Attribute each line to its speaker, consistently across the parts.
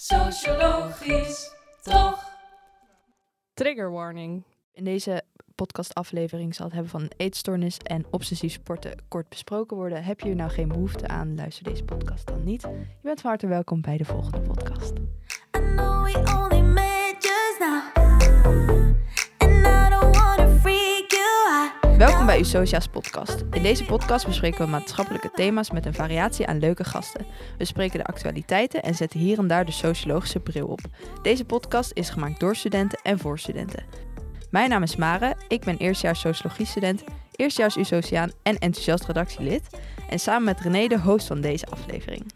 Speaker 1: Sociologisch, toch?
Speaker 2: Trigger warning. In deze podcastaflevering zal het hebben van een eetstoornis en obsessief sporten kort besproken worden. Heb je hier nou geen behoefte aan, luister deze podcast dan niet. Je bent van harte welkom bij de volgende podcast. Welkom bij Usocia's podcast. In deze podcast bespreken we maatschappelijke thema's met een variatie aan leuke gasten. We spreken de actualiteiten en zetten hier en daar de sociologische bril op. Deze podcast is gemaakt door studenten en voor studenten. Mijn naam is Mare, ik ben eerstejaars sociologie-student, eerstejaars Usociaan en enthousiast redactielid. En samen met René de host van deze aflevering.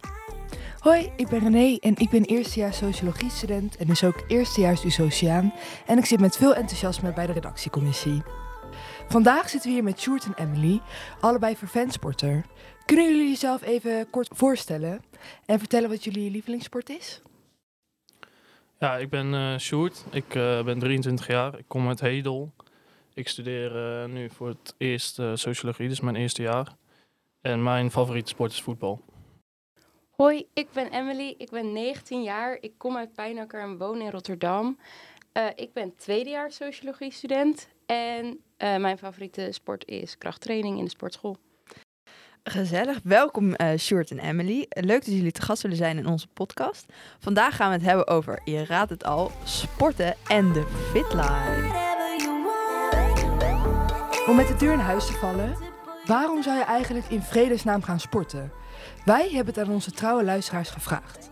Speaker 3: Hoi, ik ben René en ik ben eerstejaars sociologie-student en dus ook eerstejaars USociaan. En ik zit met veel enthousiasme bij de redactiecommissie. Vandaag zitten we hier met Sjoerd en Emily, allebei verfansporter. Kunnen jullie jezelf even kort voorstellen en vertellen wat jullie lievelingssport is?
Speaker 4: Ja, ik ben eh Sjoerd. Ik eh, ben 23 jaar. Ik kom uit Hedel. Ik studeer eh, nu voor het eerst sociologie, dus mijn eerste jaar. En mijn favoriete sport is voetbal.
Speaker 5: Hoi, ik ben Emily. Ik ben 19 jaar. Ik kom uit Pijnakker en woon in Rotterdam. Eh, ik ben tweedejaars sociologie student. En eh, mijn favoriete sport is krachttraining in de sportschool.
Speaker 2: Gezellig, welkom eh Sjoerd en Emily. Leuk dat jullie te gast willen zijn in onze podcast. Vandaag gaan we het hebben over, je raadt het al, sporten en de fit life.
Speaker 6: Whatever you want.
Speaker 3: Om met de deur in huis te vallen, waarom zou je eigenlijk in vredesnaam gaan sporten? Wij hebben het aan onze trouwe luisteraars gevraagd.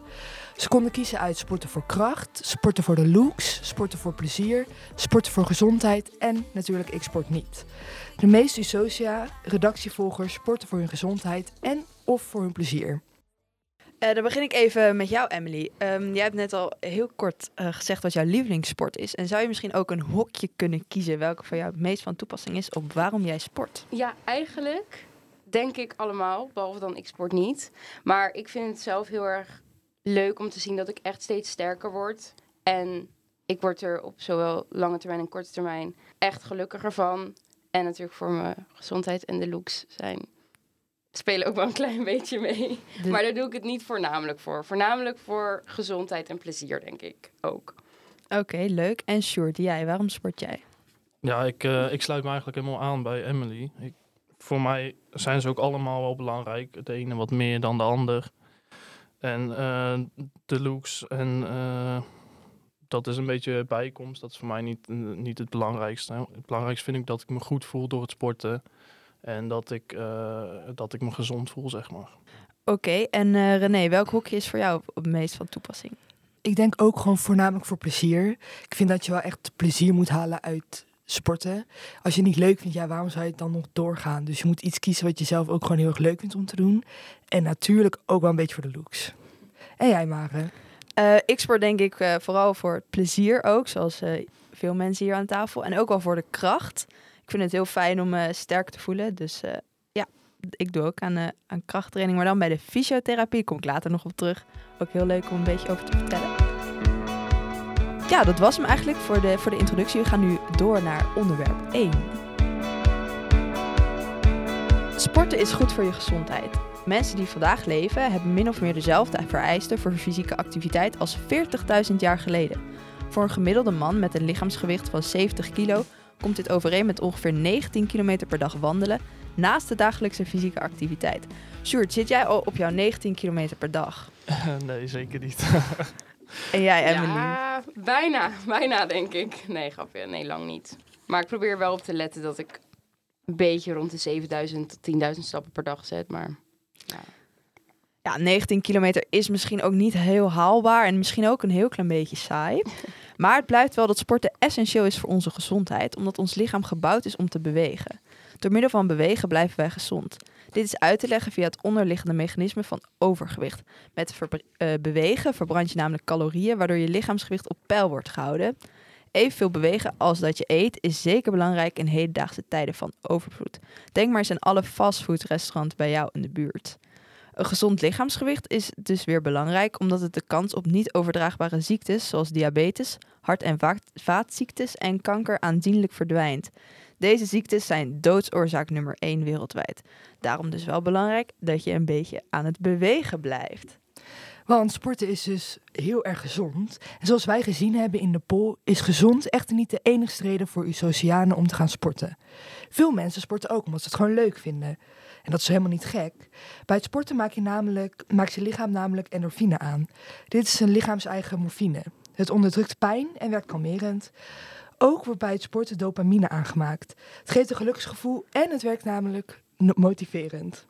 Speaker 3: Ze konden kiezen uit sporten voor kracht, sporten voor de looks, sporten voor plezier, sporten voor gezondheid en natuurlijk ik sport niet. De meeste Usocia, redactievolgers, sporten voor hun gezondheid en of voor hun plezier.
Speaker 2: Eh, dan begin ik even met jou, Emily. Ehm, jij hebt net al heel kort eh, gezegd wat jouw lievelingssport is. En zou je misschien ook een hokje kunnen kiezen welke voor jou het meest van toepassing is op waarom jij sport?
Speaker 5: Ja, eigenlijk denk ik allemaal, behalve dan ik sport niet. Maar ik vind het zelf heel erg leuk om te zien dat ik echt steeds sterker word. En ik word er op zowel lange termijn en korte termijn echt gelukkiger van. En natuurlijk voor mijn gezondheid en de looks zijn spelen ook wel een klein beetje mee.
Speaker 2: De-
Speaker 5: Maar daar doe ik het niet voornamelijk voor. Voornamelijk voor gezondheid en plezier, denk ik ook.
Speaker 2: Oké, leuk. En Sjoerd, jij, waarom sport jij?
Speaker 4: Ja, ik, eh, ik sluit me eigenlijk helemaal aan bij Emily. Ik, voor mij zijn ze ook allemaal wel belangrijk. De ene wat meer dan de ander. En eh, de looks en eh, dat is een beetje bijkomst. Dat is voor mij niet, eh, niet het belangrijkste. Het belangrijkste vind ik dat ik me goed voel door het sporten. En dat ik, eh, dat ik me gezond voel, zeg maar.
Speaker 2: Oké, en eh, René, welk hokje is voor jou het meest van toepassing?
Speaker 3: Ik denk ook gewoon voornamelijk voor plezier. Ik vind dat je wel echt plezier moet halen uit sporten. Als je het niet leuk vindt, ja, waarom zou je het dan nog doorgaan? Dus je moet iets kiezen wat je zelf ook gewoon heel erg leuk vindt om te doen. En natuurlijk ook wel een beetje voor de looks. En jij, Mare?
Speaker 2: Eh, ik sport denk ik eh, vooral voor het plezier ook, zoals eh, veel mensen hier aan tafel. En ook wel voor de kracht. Ik vind het heel fijn om sterk te voelen. Dus ja, ik doe ook aan, aan krachttraining. Maar dan bij de fysiotherapie kom ik later nog op terug. Ook heel leuk om een beetje over te vertellen. Ja, dat was hem eigenlijk voor de, voor de introductie. We gaan nu door naar onderwerp 1. Sporten is goed voor je gezondheid. Mensen die vandaag leven hebben min of meer dezelfde vereisten voor fysieke activiteit als 40.000 jaar geleden. Voor een gemiddelde man met een lichaamsgewicht van 70 kilo komt dit overeen met ongeveer 19 kilometer per dag wandelen naast de dagelijkse fysieke activiteit. Sjoerd, zit jij al op jouw 19 kilometer per dag?
Speaker 4: nee, zeker niet.
Speaker 2: En jij, Emily?
Speaker 5: Ja, bijna. Bijna, denk ik. Nee, grapje. Nee, lang niet. Maar ik probeer wel op te letten dat ik een beetje rond de 7000 tot 10.000 stappen per dag zet. Maar ja.
Speaker 2: Ja, 19 kilometer is misschien ook niet heel haalbaar en misschien ook een heel klein beetje saai. Maar het blijft wel dat sporten essentieel is voor onze gezondheid, omdat ons lichaam gebouwd is om te bewegen. Door middel van bewegen blijven wij gezond. Dit is uit te leggen via het onderliggende mechanisme van overgewicht. Met eh, bewegen verbrand je namelijk calorieën, waardoor je lichaamsgewicht op peil wordt gehouden. Evenveel bewegen als dat je eet is zeker belangrijk in hedendaagse tijden van overvloed. Denk maar eens aan alle fastfoodrestaurants bij jou in de buurt. Een gezond lichaamsgewicht is dus weer belangrijk omdat het de kans op niet overdraagbare ziektes zoals diabetes, hart- en vaat- vaatziektes en kanker aanzienlijk verdwijnt. Deze ziektes zijn doodsoorzaak nummer 1 wereldwijd. Daarom dus wel belangrijk dat je een beetje aan het bewegen blijft.
Speaker 3: Want sporten is dus heel erg gezond. En zoals wij gezien hebben in de poll, is gezond echter niet de enigste reden voor Ussocianen om te gaan sporten. Veel mensen sporten ook omdat ze het gewoon leuk vinden. En dat is helemaal niet gek. Bij het sporten maak je, namelijk, maakt je lichaam namelijk endorfine aan. Dit is een lichaams-eigen morfine. Het onderdrukt pijn en werkt kalmerend. Ook wordt bij het sporten dopamine aangemaakt. Het geeft een geluksgevoel en het werkt namelijk motiverend.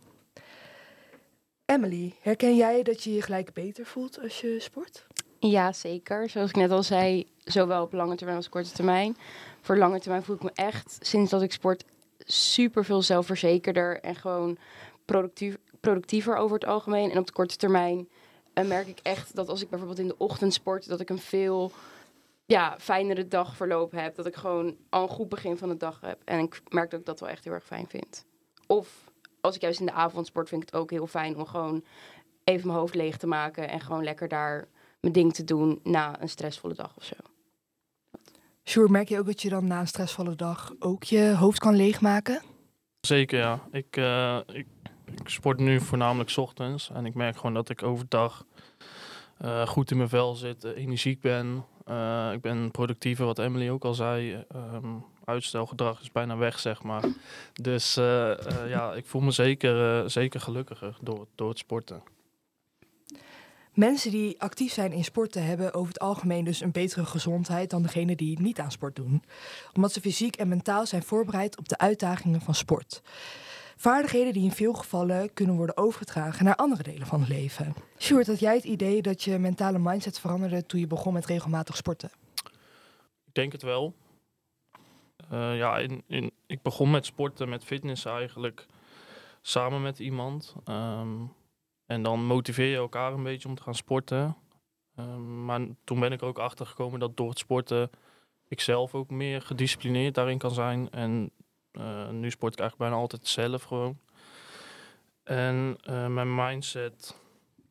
Speaker 3: Emily, herken jij dat je je gelijk beter voelt als je sport?
Speaker 5: Ja, zeker. Zoals ik net al zei, zowel op lange termijn als korte termijn. Voor lange termijn voel ik me echt, sinds dat ik sport, super veel zelfverzekerder en gewoon productief, productiever over het algemeen. En op de korte termijn eh, merk ik echt dat als ik bijvoorbeeld in de ochtend sport, dat ik een veel ja, fijnere dagverloop heb. Dat ik gewoon al een goed begin van de dag heb. En ik merk dat ik dat wel echt heel erg fijn vind. Of als ik juist in de avond sport, vind ik het ook heel fijn om gewoon even mijn hoofd leeg te maken en gewoon lekker daar mijn ding te doen na een stressvolle dag of zo.
Speaker 3: Sjoerd, merk je ook dat je dan na een stressvolle dag ook je hoofd kan leegmaken?
Speaker 4: Zeker, ja. Ik, eh, ik, ik sport nu voornamelijk 's ochtends. En ik merk gewoon dat ik overdag eh, goed in mijn vel zit, eh, energiek ben. Eh, ik ben productiever, wat Emily ook al zei. Ehm, uitstelgedrag is bijna weg, zeg maar. Dus eh, eh, ja, ik voel me zeker, zeker gelukkiger door, door het sporten.
Speaker 3: Mensen die actief zijn in sporten hebben over het algemeen dus een betere gezondheid dan degenen die niet aan sport doen. Omdat ze fysiek en mentaal zijn voorbereid op de uitdagingen van sport. Vaardigheden die in veel gevallen kunnen worden overgedragen naar andere delen van het leven. Sjoerd, had jij het idee dat je mentale mindset veranderde toen je begon met regelmatig sporten?
Speaker 4: Ik denk het wel. Eh, ja, in, in, ik begon met sporten, met fitness eigenlijk, samen met iemand. Ehm, en dan motiveer je elkaar een beetje om te gaan sporten. Ehm, maar toen ben ik er ook achter gekomen dat door het sporten ik zelf ook meer gedisciplineerd daarin kan zijn. En nu sport ik eigenlijk bijna altijd zelf gewoon. En eh, mijn mindset,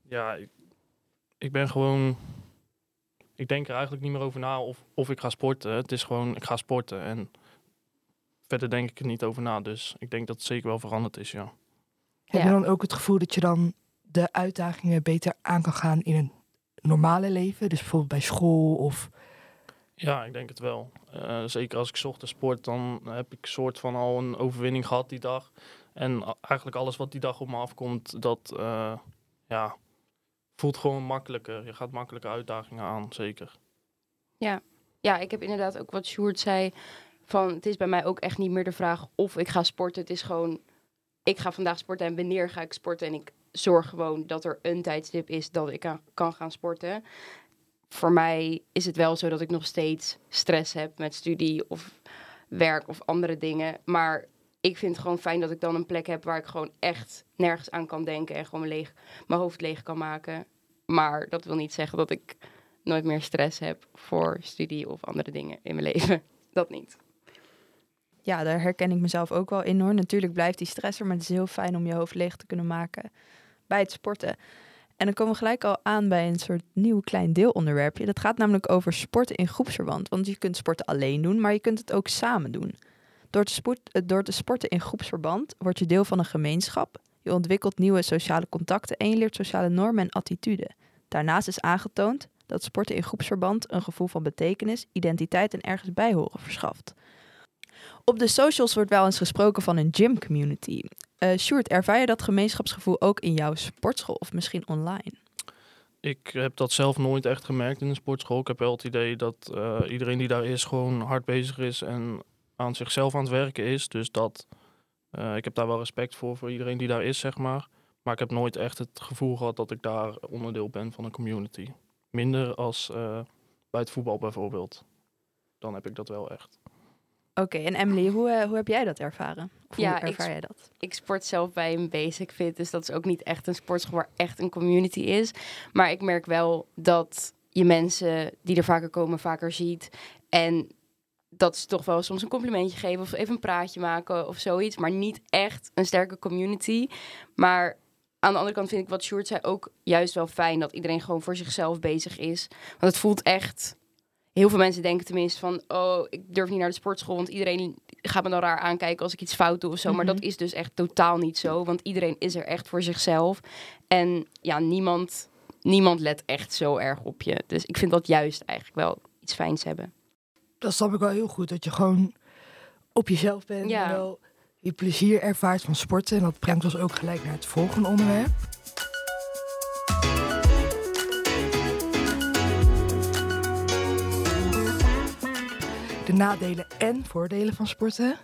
Speaker 4: ja, ik, ik ben gewoon ik denk er eigenlijk niet meer over na of, of ik ga sporten. Het is gewoon, ik ga sporten. En verder denk ik er niet over na. Dus ik denk dat het zeker wel veranderd is, ja.
Speaker 3: Heb je dan ook het gevoel dat je dan de uitdagingen beter aan kan gaan in een normale leven? Dus bijvoorbeeld bij school of...
Speaker 4: Ja, ik denk het wel. Eh, zeker als ik ochtends sport, dan heb ik soort van al een overwinning gehad die dag. En eigenlijk alles wat die dag op me afkomt, dat eh, ja, voelt gewoon makkelijker. Je gaat makkelijke uitdagingen aan, zeker.
Speaker 5: Ja, ik heb inderdaad ook wat Sjoerd zei. Van het is bij mij ook echt niet meer de vraag of ik ga sporten. Het is gewoon, ik ga vandaag sporten en wanneer ga ik sporten. En ik zorg gewoon dat er een tijdstip is dat ik kan gaan sporten. Voor mij is het wel zo dat ik nog steeds stress heb met studie of werk of andere dingen. Maar ik vind het gewoon fijn dat ik dan een plek heb waar ik gewoon echt nergens aan kan denken. En gewoon leeg, mijn hoofd leeg kan maken. Maar dat wil niet zeggen dat ik nooit meer stress heb voor studie of andere dingen in mijn leven. Dat niet.
Speaker 2: Ja, daar herken ik mezelf ook wel in hoor. Natuurlijk blijft die stress er, maar het is heel fijn om je hoofd leeg te kunnen maken bij het sporten. En dan komen we gelijk al aan bij een soort nieuw klein deelonderwerpje. Dat gaat namelijk over sporten in groepsverband. Want je kunt sporten alleen doen, maar je kunt het ook samen doen. Door te, sport, eh, door te sporten in groepsverband word je deel van een gemeenschap. Je ontwikkelt nieuwe sociale contacten en je leert sociale normen en attituden. Daarnaast is aangetoond dat sporten in groepsverband een gevoel van betekenis, identiteit en ergens bijhoren verschaft. Op de socials wordt wel eens gesproken van een gym community. Eh Sjoerd, ervaar je dat gemeenschapsgevoel ook in jouw sportschool of misschien online?
Speaker 4: Ik heb dat zelf nooit echt gemerkt in de sportschool. Ik heb wel het idee dat eh, iedereen die daar is gewoon hard bezig is en aan zichzelf aan het werken is. Dus dat, eh, ik heb daar wel respect voor, voor iedereen die daar is, zeg maar. Maar ik heb nooit echt het gevoel gehad dat ik daar onderdeel ben van een community. Minder als bij het voetbal bijvoorbeeld. Dan heb ik dat wel echt.
Speaker 2: Oké, en Emily, hoe, eh, hoe heb jij dat ervaren? Of
Speaker 5: Ja,
Speaker 2: hoe
Speaker 5: ik
Speaker 2: ervaar
Speaker 5: sp-
Speaker 2: jij dat?
Speaker 5: Ik sport zelf bij een basic fit, dus dat is ook niet echt een sportschool waar echt een community is. Maar ik merk wel dat je mensen die er vaker komen, vaker ziet. En dat ze toch wel soms een complimentje geven of even een praatje maken of zoiets. Maar niet echt een sterke community. Maar aan de andere kant vind ik wat Sjoerd zei ook juist wel fijn dat iedereen gewoon voor zichzelf bezig is. Want het voelt echt. Heel veel mensen denken tenminste van, oh, ik durf niet naar de sportschool, want iedereen gaat me dan raar aankijken als ik iets fout doe of zo. Maar
Speaker 2: Mhm.
Speaker 5: dat is dus echt totaal niet zo, want iedereen is er echt voor zichzelf. En ja, niemand niemand let echt zo erg op je. Dus ik vind dat juist eigenlijk wel iets fijns hebben.
Speaker 3: Dat snap ik wel heel goed. Dat je gewoon op jezelf bent
Speaker 5: Ja.
Speaker 3: en wel je plezier ervaart van sporten. En dat brengt ons ook gelijk naar het volgende onderwerp. De nadelen en voordelen van sporten.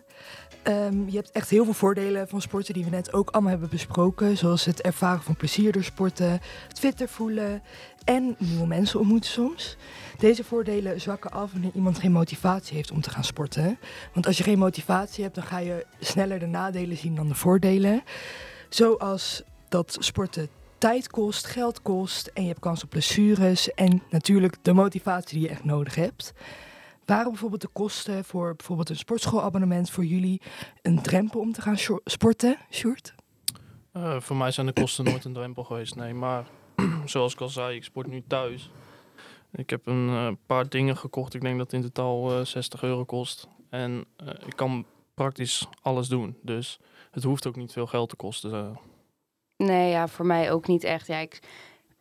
Speaker 3: Ehm, je hebt echt heel veel voordelen van sporten die we net ook allemaal hebben besproken. Zoals het ervaren van plezier door sporten, het fitter voelen en nieuwe mensen ontmoeten soms. Deze voordelen zwakken af wanneer iemand geen motivatie heeft om te gaan sporten. Want als je geen motivatie hebt, dan ga je sneller de nadelen zien dan de voordelen. Zoals dat sporten tijd kost, geld kost en je hebt kans op blessures en natuurlijk de motivatie die je echt nodig hebt. Waren bijvoorbeeld de kosten voor bijvoorbeeld een sportschoolabonnement voor jullie een drempel om te gaan sporten, Sjoerd?
Speaker 4: Eh, voor mij zijn de kosten nooit een drempel geweest, nee. Maar zoals ik al zei, ik sport nu thuis. Ik heb een eh, paar dingen gekocht. Ik denk dat het in totaal eh, 60 euro kost. En eh, ik kan praktisch alles doen. Dus het hoeft ook niet veel geld te kosten.
Speaker 5: Nee, ja, voor mij ook niet echt. Ja, ik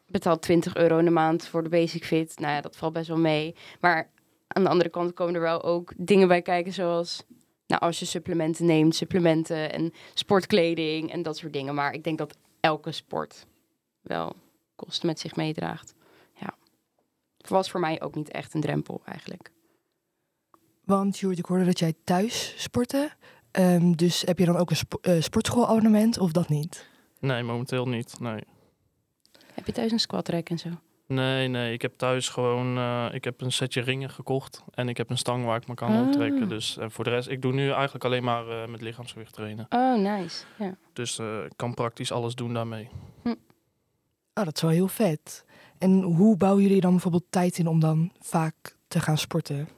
Speaker 5: betaal 20 euro in de maand voor de Basic Fit. Nou ja, dat valt best wel mee. Maar aan de andere kant komen er wel ook dingen bij kijken, zoals... Nou, als je supplementen neemt, supplementen en sportkleding en dat soort dingen. Maar ik denk dat elke sport wel kosten met zich meedraagt. Ja. Het was voor mij ook niet echt een drempel eigenlijk.
Speaker 3: Want Sjoerd, ik hoorde dat jij thuis sportte. Ehm, dus heb je dan ook een spo- eh, sportschoolabonnement of dat niet?
Speaker 4: Nee, momenteel niet. Nee.
Speaker 5: Heb je thuis een squat rack en zo?
Speaker 4: Nee, nee. Ik heb thuis gewoon... eh, ik heb een setje ringen gekocht. En ik heb een stang waar ik me kan
Speaker 5: Ah.
Speaker 4: optrekken. Dus en voor de rest... Ik doe nu eigenlijk alleen maar eh, met lichaamsgewicht trainen.
Speaker 5: Oh, nice. Ja.
Speaker 4: Dus eh, ik kan praktisch alles doen daarmee.
Speaker 3: Oh, dat is wel heel vet. En hoe bouwen jullie dan bijvoorbeeld tijd in om dan vaak te gaan sporten?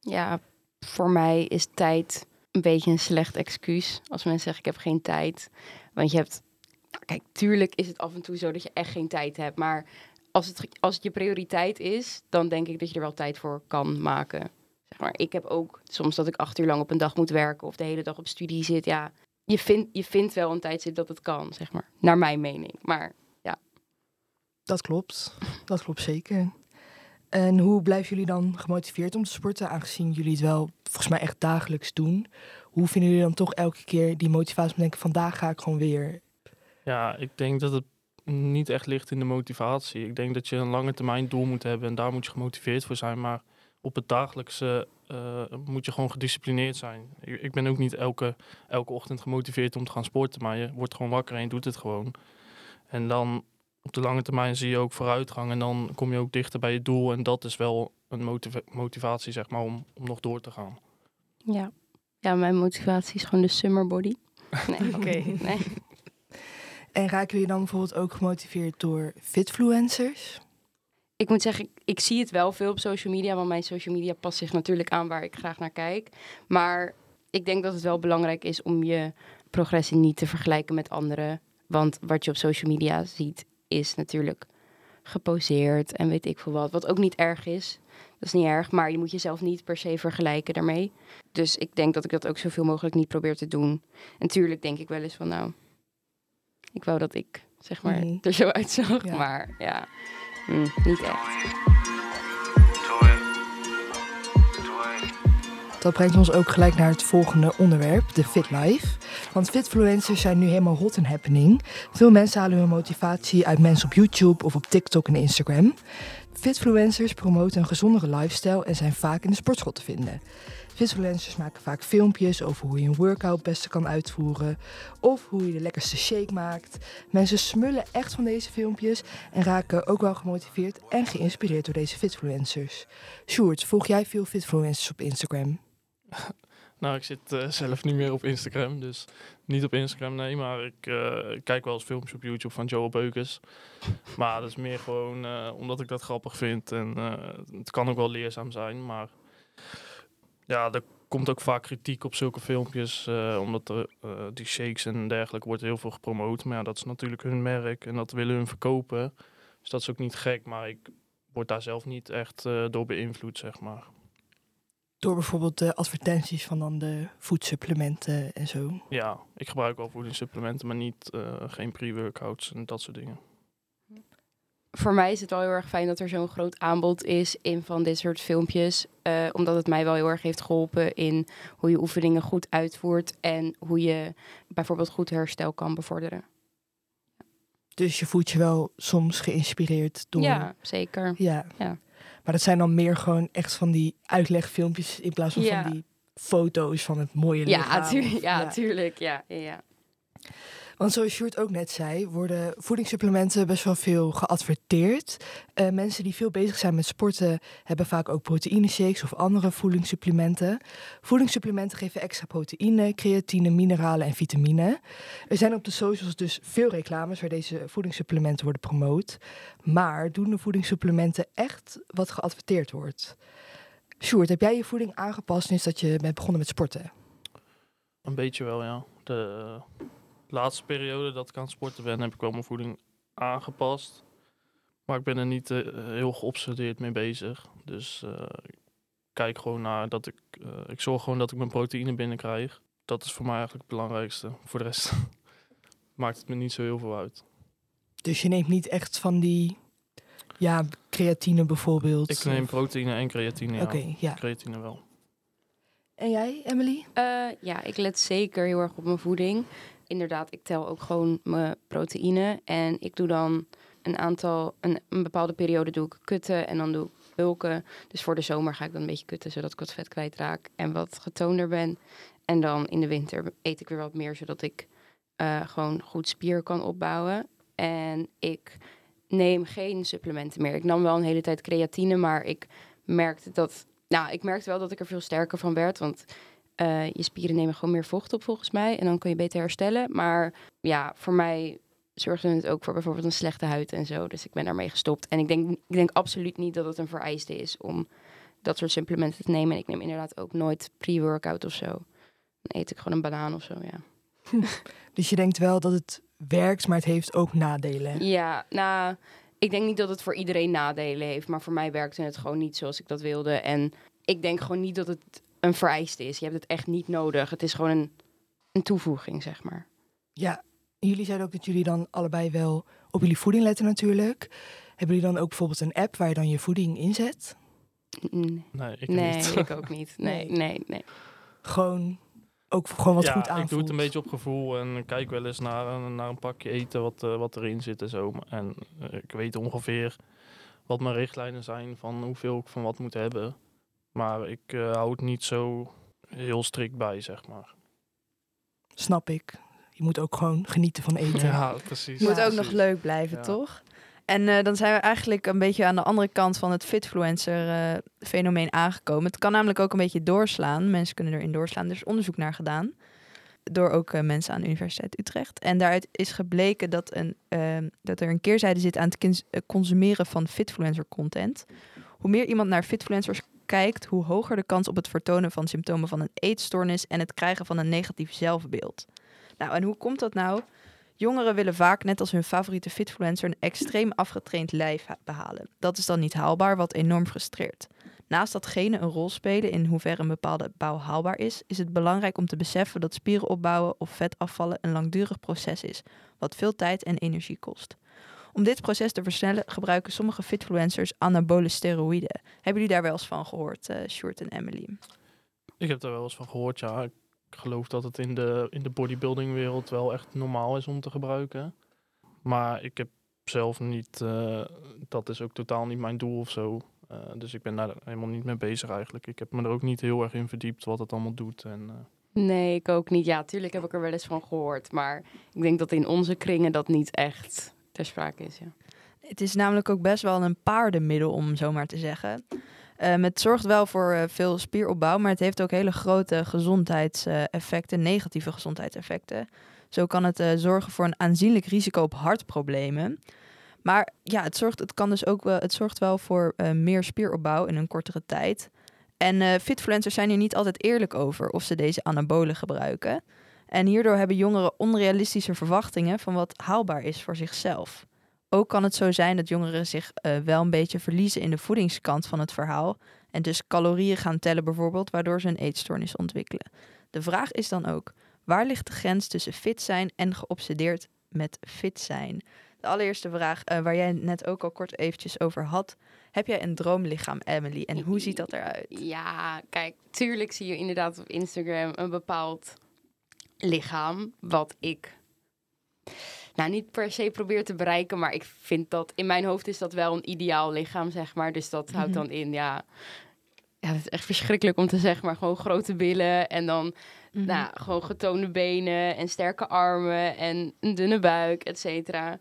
Speaker 5: Ja, voor mij is tijd een beetje een slecht excuus. Als mensen zeggen, ik heb geen tijd. Want je hebt... Kijk, tuurlijk is het af en toe zo dat je echt geen tijd hebt. Maar als het, als het je prioriteit is, dan denk ik dat je er wel tijd voor kan maken. Zeg maar, ik heb ook soms dat ik acht uur lang op een dag moet werken... of de hele dag op studie zit. Ja, je vindt, je vindt wel een tijdstip dat het kan, zeg maar. Naar mijn mening. Maar
Speaker 3: Dat klopt. Dat klopt zeker. En hoe blijven jullie dan gemotiveerd om te sporten, aangezien jullie het wel volgens mij echt dagelijks doen? Hoe vinden jullie dan toch elke keer die motivatie om te denken, vandaag ga ik gewoon weer?
Speaker 4: Ja, ik denk dat het niet echt ligt in de motivatie. Ik denk dat je een lange termijn doel moet hebben en daar moet je gemotiveerd voor zijn. Maar op het dagelijkse eh, moet je gewoon gedisciplineerd zijn. Ik, ik ben ook niet elke, elke ochtend gemotiveerd om te gaan sporten, maar je wordt gewoon wakker en je doet het gewoon. En dan op de lange termijn zie je ook vooruitgang en dan kom je ook dichter bij je doel. En dat is wel een motiva- motivatie, zeg maar, om, om nog door te gaan.
Speaker 5: ja. ja, mijn motivatie is gewoon de summer body. Nee,
Speaker 2: Oké.
Speaker 5: Nee.
Speaker 3: En raken jullie dan bijvoorbeeld ook gemotiveerd door fitfluencers?
Speaker 5: ik moet zeggen, ik, zie het wel veel op social media, want mijn social media past zich natuurlijk aan waar ik graag naar kijk. Maar ik denk dat het wel belangrijk is om je progressie niet te vergelijken met anderen. Want wat je op social media ziet, is natuurlijk geposeerd en weet ik veel wat. Wat ook niet erg is. Dat is niet erg, maar je moet jezelf niet per se vergelijken daarmee. Dus ik denk dat ik dat ook zoveel mogelijk niet probeer te doen. En natuurlijk denk ik wel eens van, nou, ik wou dat ik, zeg maar,
Speaker 3: Mhm.
Speaker 5: er zo uitzag.
Speaker 3: Ja.
Speaker 5: Maar ja, hm, niet echt.
Speaker 3: Dat brengt ons ook gelijk naar het volgende onderwerp, de Fit Life. Want fitfluencers zijn nu helemaal hot and happening. Veel mensen halen hun motivatie uit mensen op YouTube of op TikTok en Instagram. Fitfluencers promoten een gezondere lifestyle en zijn vaak in de sportschool te vinden. Fitfluencers maken vaak filmpjes over hoe je een workout beste kan uitvoeren of hoe je de lekkerste shake maakt. Mensen smullen echt van deze filmpjes en raken ook wel gemotiveerd en geïnspireerd door deze fitfluencers. Sjoerd, volg jij veel fitfluencers op Instagram?
Speaker 4: Nou, ik zit eh, zelf niet meer op Instagram, dus niet op Instagram, nee. Maar ik eh, kijk wel eens filmpjes op YouTube van Joel Beukers. Maar dat is meer gewoon eh, omdat ik dat grappig vind. En het kan ook wel leerzaam zijn, maar ja, er komt ook vaak kritiek op zulke filmpjes. eh, omdat er, eh, die shakes en dergelijke wordt heel veel gepromoot. Maar ja, dat is natuurlijk hun merk en dat willen hun verkopen. Dus dat is ook niet gek, maar ik word daar zelf niet echt eh, door beïnvloed, zeg maar.
Speaker 3: Door bijvoorbeeld de advertenties van dan de voedsupplementen en zo.
Speaker 4: Ja, ik gebruik wel voedingssupplementen, maar niet, geen pre-workouts en dat soort dingen.
Speaker 5: Voor mij is het wel heel erg fijn dat er zo'n groot aanbod is in van dit soort filmpjes. eh, omdat het mij wel heel erg heeft geholpen in hoe je oefeningen goed uitvoert. En hoe je bijvoorbeeld goed herstel kan bevorderen.
Speaker 3: Dus je voelt je wel soms geïnspireerd door...
Speaker 5: Ja, zeker.
Speaker 3: Ja.
Speaker 5: Ja.
Speaker 3: Maar dat zijn dan meer gewoon echt van die uitlegfilmpjes in plaats van
Speaker 5: Ja.
Speaker 3: van die foto's van het mooie lichaam.
Speaker 5: Ja, tuurlijk.
Speaker 3: of-
Speaker 5: Ja, tuurlijk. Ja, ja, ja.
Speaker 3: Want zoals Sjoerd ook net zei, worden voedingssupplementen best wel veel geadverteerd. Eh, mensen die veel bezig zijn met sporten hebben vaak ook proteïne shakes of andere voedingssupplementen. Voedingssupplementen geven extra proteïne, creatine, mineralen en vitamine. Er zijn op de socials dus veel reclames waar deze voedingssupplementen worden promoot. Maar doen de voedingssupplementen echt wat geadverteerd wordt? Sjoerd, heb jij je voeding aangepast sinds dat je bent begonnen met sporten?
Speaker 4: Een beetje wel, ja. De laatste periode dat ik aan het sporten ben, heb ik wel mijn voeding aangepast. Maar ik ben er niet eh, heel geobsedeerd mee bezig. Dus eh, ik kijk gewoon naar dat ik... eh, ik zorg gewoon dat ik mijn proteïne binnenkrijg. Dat is voor mij eigenlijk het belangrijkste. Voor de rest maakt het me niet zo heel veel uit.
Speaker 3: Dus je neemt niet echt van die, ja, creatine bijvoorbeeld.
Speaker 4: Ik neem proteïne en creatine, ja.
Speaker 3: Oké, ja.
Speaker 4: Creatine wel.
Speaker 3: En jij, Emily?
Speaker 5: Eh, ja, ik let zeker heel erg op mijn voeding. Inderdaad, ik tel ook gewoon mijn proteïne. En ik doe dan een aantal, een, een bepaalde periode doe ik kutten en dan doe ik bulken. Dus voor de zomer ga ik dan een beetje kutten, zodat ik wat vet kwijtraak en wat getoonder ben. En dan in de winter eet ik weer wat meer, zodat ik eh, gewoon goed spier kan opbouwen. En ik neem geen supplementen meer. Ik nam wel een hele tijd creatine, maar ik merkte dat... Nou, ik merkte wel dat ik er veel sterker van werd, want eh, je spieren nemen gewoon meer vocht op volgens mij. En dan kun je beter herstellen. Maar ja, voor mij zorgde het ook voor bijvoorbeeld een slechte huid en zo. Dus ik ben daarmee gestopt. En ik denk, ik denk absoluut niet dat het een vereiste is om dat soort supplementen te nemen. En ik neem inderdaad ook nooit pre-workout of zo. Dan eet ik gewoon een banaan of zo, ja.
Speaker 3: Dus je denkt wel dat het werkt, maar het heeft ook nadelen.
Speaker 5: Ja, nou, ik denk niet dat het voor iedereen nadelen heeft. Maar voor mij werkte het gewoon niet zoals ik dat wilde. En ik denk gewoon niet dat het een vereiste is. Je hebt het echt niet nodig. Het is gewoon een, een toevoeging, zeg maar.
Speaker 3: Ja, jullie zeiden ook dat jullie dan allebei wel op jullie voeding letten natuurlijk. Hebben jullie dan ook bijvoorbeeld een app waar je dan je voeding inzet?
Speaker 5: Nee,
Speaker 4: Nee, ik
Speaker 5: nee
Speaker 4: niet.
Speaker 5: ik ook niet. Nee,
Speaker 3: Nee.
Speaker 5: nee, nee.
Speaker 3: Gewoon, ook gewoon wat
Speaker 4: ja,
Speaker 3: goed aanvoelt.
Speaker 4: ik doe het een beetje op gevoel en kijk wel eens naar, een- naar een pakje eten wat, eh, wat erin zit en zo. En eh, ik weet ongeveer wat mijn richtlijnen zijn van hoeveel ik van wat moet hebben. Maar ik eh, hou het niet zo heel strikt bij, zeg maar.
Speaker 3: Snap ik. Je moet ook gewoon genieten van eten.
Speaker 4: Ja, precies.
Speaker 2: Het moet ook nog leuk blijven,
Speaker 4: Ja.
Speaker 2: toch? En eh, dan zijn we eigenlijk een beetje aan de andere kant van het fitfluencer-fenomeen aangekomen. Het kan namelijk ook een beetje doorslaan. Mensen kunnen erin doorslaan. Er is onderzoek naar gedaan. Door ook eh, mensen aan de Universiteit Utrecht. En daaruit is gebleken dat, een, eh, dat er een keerzijde zit aan het eh, consumeren van fitfluencer-content. Hoe meer iemand naar fitfluencers kijkt, hoe hoger de kans op het vertonen van symptomen van een eetstoornis en het krijgen van een negatief zelfbeeld. Nou, en hoe komt dat nou? Jongeren willen vaak, net als hun favoriete fitfluencer, een extreem afgetraind lijf ha- behalen. Dat is dan niet haalbaar, wat enorm frustreert. Naast dat genen een rol spelen in hoeverre een bepaalde bouw haalbaar is, is het belangrijk om te beseffen dat spieren opbouwen of vet afvallen een langdurig proces is, wat veel tijd en energie kost. Om dit proces te versnellen gebruiken sommige fitfluencers anabole steroïden. Hebben jullie daar wel eens van gehoord, eh Sjoerd en Emily?
Speaker 4: Ik heb daar wel eens van gehoord, ja. Ik geloof dat het in de, in de bodybuildingwereld wel echt normaal is om te gebruiken. Maar ik heb zelf niet, eh, dat is ook totaal niet mijn doel of zo. Eh, dus ik ben daar helemaal niet mee bezig eigenlijk. Ik heb me er ook niet heel erg in verdiept wat het allemaal doet. En, eh,
Speaker 5: Nee, ik ook niet. Ja, tuurlijk heb ik er wel eens van gehoord. Maar ik denk dat in onze kringen dat niet echt ter sprake is. Ja.
Speaker 2: Het is namelijk ook best wel een paardenmiddel, om zo maar te zeggen. Ehm, het zorgt wel voor eh, veel spieropbouw, maar het heeft ook hele grote gezondheidseffecten, negatieve gezondheidseffecten. Zo kan het eh, zorgen voor een aanzienlijk risico op hartproblemen. Maar ja, het zorgt, het kan dus ook wel, het zorgt wel voor eh, meer spieropbouw in een kortere tijd. En fitfluencers zijn hier niet altijd eerlijk over of ze deze anabolen gebruiken. En hierdoor hebben jongeren onrealistische verwachtingen van wat haalbaar is voor zichzelf. Ook kan het zo zijn dat jongeren zich eh, wel een beetje verliezen in de voedingskant van het verhaal. En dus calorieën gaan tellen bijvoorbeeld, waardoor ze een eetstoornis ontwikkelen. De vraag is dan ook, waar ligt de grens tussen fit zijn en geobsedeerd met fit zijn? De allereerste vraag, eh, waar jij net ook al kort eventjes over had. Heb jij een droomlichaam, Emily? En hoe ziet dat eruit?
Speaker 5: Ja, kijk, tuurlijk zie je inderdaad op Instagram een bepaald lichaam. Wat ik nou niet per se probeer te bereiken. Maar ik vind dat in mijn hoofd is dat wel een ideaal lichaam, zeg maar. Dus dat houdt
Speaker 2: Mhm.
Speaker 5: dan in, ja. Ja, het is echt verschrikkelijk om te zeggen, maar gewoon grote billen en dan
Speaker 2: Mhm.
Speaker 5: nou, gewoon getoonde benen en sterke armen en een dunne buik, et cetera.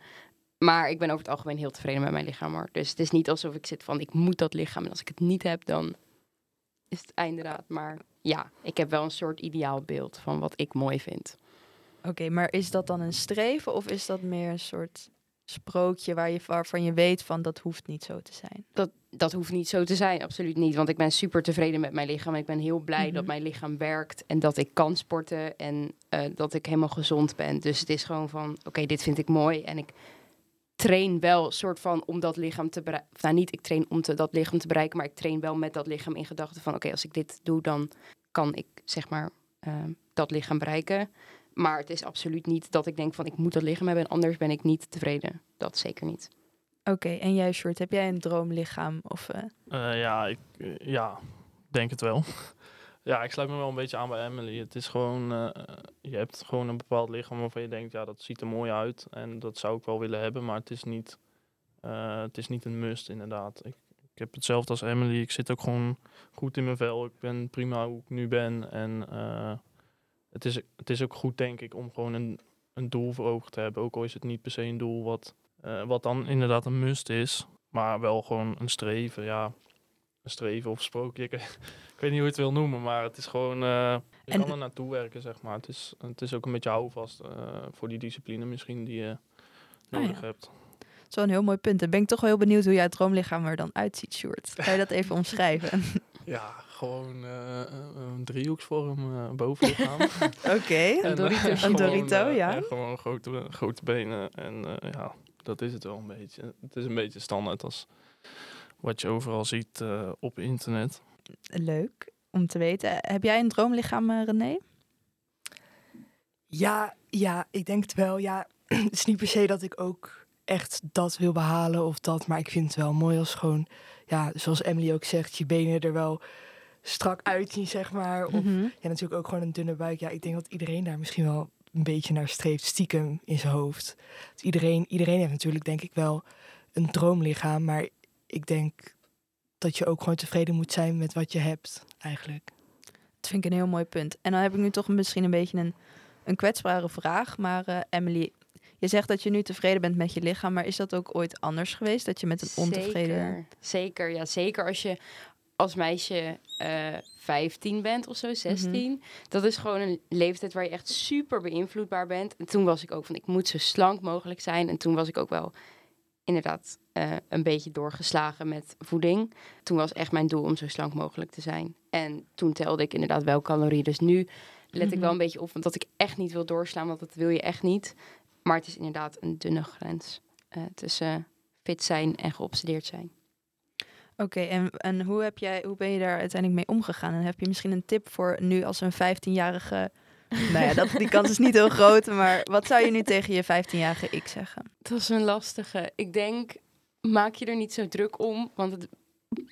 Speaker 5: Maar ik ben over het algemeen heel tevreden met mijn lichaam hoor. Dus het is niet alsof ik zit van ik moet dat lichaam. En als ik het niet heb, dan is het einderaad. Maar ja, ik heb wel een soort ideaal beeld van wat ik mooi vind.
Speaker 2: Oké, maar is dat dan een streven of is dat meer een soort sprookje waar je, waarvan je weet van dat hoeft niet zo te zijn?
Speaker 5: Dat, dat hoeft niet zo te zijn, absoluut niet. Want ik ben super tevreden met mijn lichaam. Ik ben heel blij
Speaker 2: Mhm.
Speaker 5: dat mijn lichaam werkt. En dat ik kan sporten. En eh, dat ik helemaal gezond ben. Dus het is gewoon van, oké, dit vind ik mooi. En ik train wel soort van om dat lichaam te bereiken. Nou, niet ik train om te, dat lichaam te bereiken. Maar ik train wel met dat lichaam in gedachten van, oké, als ik dit doe, dan kan ik zeg maar eh, dat lichaam bereiken. Maar het is absoluut niet dat ik denk van, ik moet dat lichaam hebben. En anders ben ik niet tevreden. Dat zeker niet.
Speaker 2: Oké, en jij, Short, heb jij een droomlichaam? Of, eh,
Speaker 4: Eh, ja, ik eh, ja, denk het wel. ja, ik sluit me wel een beetje aan bij Emily. Het is gewoon, eh, je hebt gewoon een bepaald lichaam waarvan je denkt, ja, dat ziet er mooi uit. En dat zou ik wel willen hebben, maar het is niet, eh, het is niet een must inderdaad. Ik, ik heb hetzelfde als Emily. Ik zit ook gewoon goed in mijn vel. Ik ben prima hoe ik nu ben. En eh, het, is, het is ook goed, denk ik, om gewoon een, een doel voor ogen te hebben. Ook al is het niet per se een doel wat, eh, wat dan inderdaad een must is. Maar wel gewoon een streven, ja. Een streven of sprookje. Ik, ik weet niet hoe je het wil noemen, maar het is gewoon... eh, je
Speaker 2: En-
Speaker 4: kan er naartoe werken, zeg maar. Het is, het is ook een beetje houvast voor die discipline misschien die je nodig
Speaker 2: ja.
Speaker 4: hebt.
Speaker 2: Dat is wel een heel mooi punt. Dan ben ik toch wel heel benieuwd hoe jouw droomlichaam er dan uitziet, Short. Kan je dat even omschrijven?
Speaker 4: Ja, gewoon eh, een driehoeksvorm uh, bovenlichaam.
Speaker 2: Oké.
Speaker 4: En,
Speaker 5: Een Dorito.
Speaker 4: eh,
Speaker 2: Een
Speaker 4: gewoon,
Speaker 2: Dorito,
Speaker 4: eh,
Speaker 2: ja.
Speaker 4: en gewoon grote, grote benen. En eh, ja, dat is het wel een beetje. Het is een beetje standaard als wat je overal ziet eh, op internet.
Speaker 2: Leuk om te weten. Heb jij een droomlichaam, eh, René?
Speaker 3: Ja, ja, ik denk het wel. Ja, het is niet per se dat ik ook echt dat wil behalen of dat. Maar ik vind het wel mooi als gewoon, ja, zoals Emily ook zegt, je benen er wel strak uitzien, zeg maar. Of
Speaker 2: Mhm.
Speaker 3: ja, natuurlijk ook gewoon een dunne buik. Ja, ik denk dat iedereen daar misschien wel een beetje naar streeft, stiekem in zijn hoofd. Dus iedereen, iedereen heeft natuurlijk, denk ik wel, een droomlichaam. Maar ik denk dat je ook gewoon tevreden moet zijn met wat je hebt, eigenlijk.
Speaker 2: Dat vind ik een heel mooi punt. En dan heb ik nu toch misschien een beetje een, een kwetsbare vraag. Maar eh, Emily, je zegt dat je nu tevreden bent met je lichaam. Maar is dat ook ooit anders geweest? Dat je met een ontevreden...
Speaker 5: Zeker, zeker, ja. Zeker als je als meisje eh 15 bent of zo, 16. Dat is gewoon een leeftijd waar je echt super beïnvloedbaar bent. En toen was ik ook van, ik moet zo slank mogelijk zijn. En toen was ik ook wel inderdaad eh, een beetje doorgeslagen met voeding. Toen was echt mijn doel om zo slank mogelijk te zijn. En toen telde ik inderdaad wel calorieën. Dus nu let ik
Speaker 2: Mhm.
Speaker 5: wel een beetje op, want dat ik echt niet wil doorslaan, want dat wil je echt niet. Maar het is inderdaad een dunne grens eh, tussen fit zijn en geobsedeerd zijn.
Speaker 2: Oké, en, en hoe, heb jij, hoe ben je daar uiteindelijk mee omgegaan? En heb je misschien een tip voor nu als een 15-jarige... nou ja, dat, die kans is niet heel groot. Maar wat zou je nu tegen je 15-jarige ik zeggen?
Speaker 5: Dat is een lastige. Ik denk, maak je er niet zo druk om, want het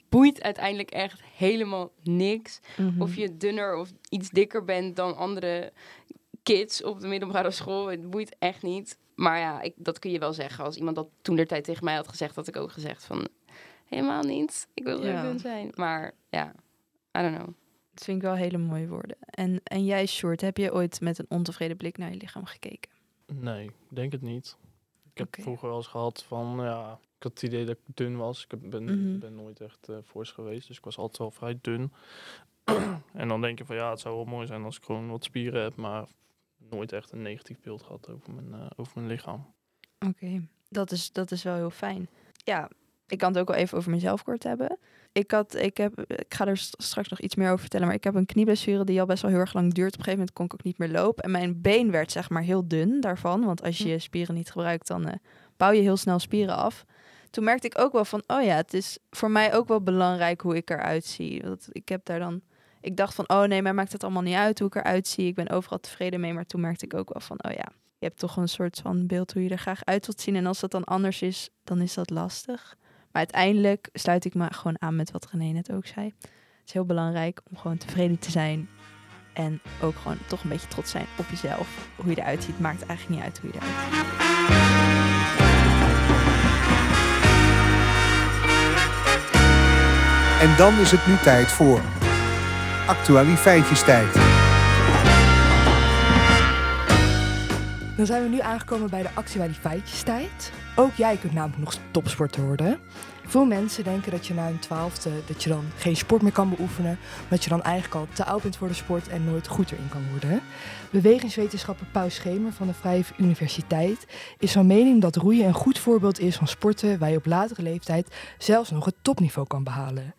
Speaker 5: boeit uiteindelijk echt helemaal niks.
Speaker 2: Mhm.
Speaker 5: Of je dunner of iets dikker bent dan andere kids op de middelbare school. Het boeit echt niet. Maar ja, ik, dat kun je wel zeggen. Als iemand dat toen der tijd tegen mij had gezegd, had ik ook gezegd van... Helemaal niet. Ik wil
Speaker 2: Ja.
Speaker 5: er dun zijn. Maar ja, I don't know.
Speaker 2: Dat vind ik wel hele mooie woorden. En, en jij, Short, heb je ooit met een ontevreden blik naar je lichaam gekeken?
Speaker 4: Nee, ik denk het niet. Ik heb vroeger wel eens gehad van, ja, ik had het idee dat ik dun was. Ik ben,
Speaker 2: Mhm.
Speaker 4: ben nooit echt fors geweest, dus ik was altijd wel vrij dun. en dan denk je van, ja, het zou wel mooi zijn als ik gewoon wat spieren heb, maar nooit echt een negatief beeld gehad over mijn, eh, over mijn lichaam.
Speaker 2: Oké, dat, is, dat is wel heel fijn. Ja, ik kan het ook wel even over mezelf kort hebben. Ik, had, ik, heb, ik ga er st- straks nog iets meer over vertellen, maar ik heb een knieblessure die al best wel heel erg lang duurt. Op een gegeven moment kon ik ook niet meer lopen. En mijn been werd zeg maar heel dun daarvan, want als je je spieren niet gebruikt, dan eh, bouw je heel snel spieren af. Toen merkte ik ook wel van, oh ja, het is voor mij ook wel belangrijk hoe ik eruit zie. Want ik heb daar dan, ik dacht van, oh nee, mij maakt het allemaal niet uit hoe ik eruit zie. Ik ben overal tevreden mee, maar toen merkte ik ook wel van, oh ja, je hebt toch een soort van beeld hoe je er graag uit wilt zien. En als dat dan anders is, dan is dat lastig. Maar uiteindelijk sluit ik me gewoon aan met wat René net ook zei. Het is heel belangrijk om gewoon tevreden te zijn. En ook gewoon toch een beetje trots zijn op jezelf. Hoe je eruit ziet, maakt eigenlijk niet uit hoe je eruit ziet.
Speaker 1: En dan is het nu tijd voor actualiteitjestijd.
Speaker 3: Dan zijn we nu aangekomen bij de actualiteitjestijd. Ook jij kunt namelijk nog topsporter worden. Veel mensen denken dat je na een twaalfde dat je dan geen sport meer kan beoefenen. Dat je dan eigenlijk al te oud bent voor de sport en nooit goed erin kan worden. Bewegingswetenschapper Pauw Schemer van de Vrije Universiteit is van mening dat roeien een goed voorbeeld is van sporten waar je op latere leeftijd zelfs nog het topniveau kan behalen.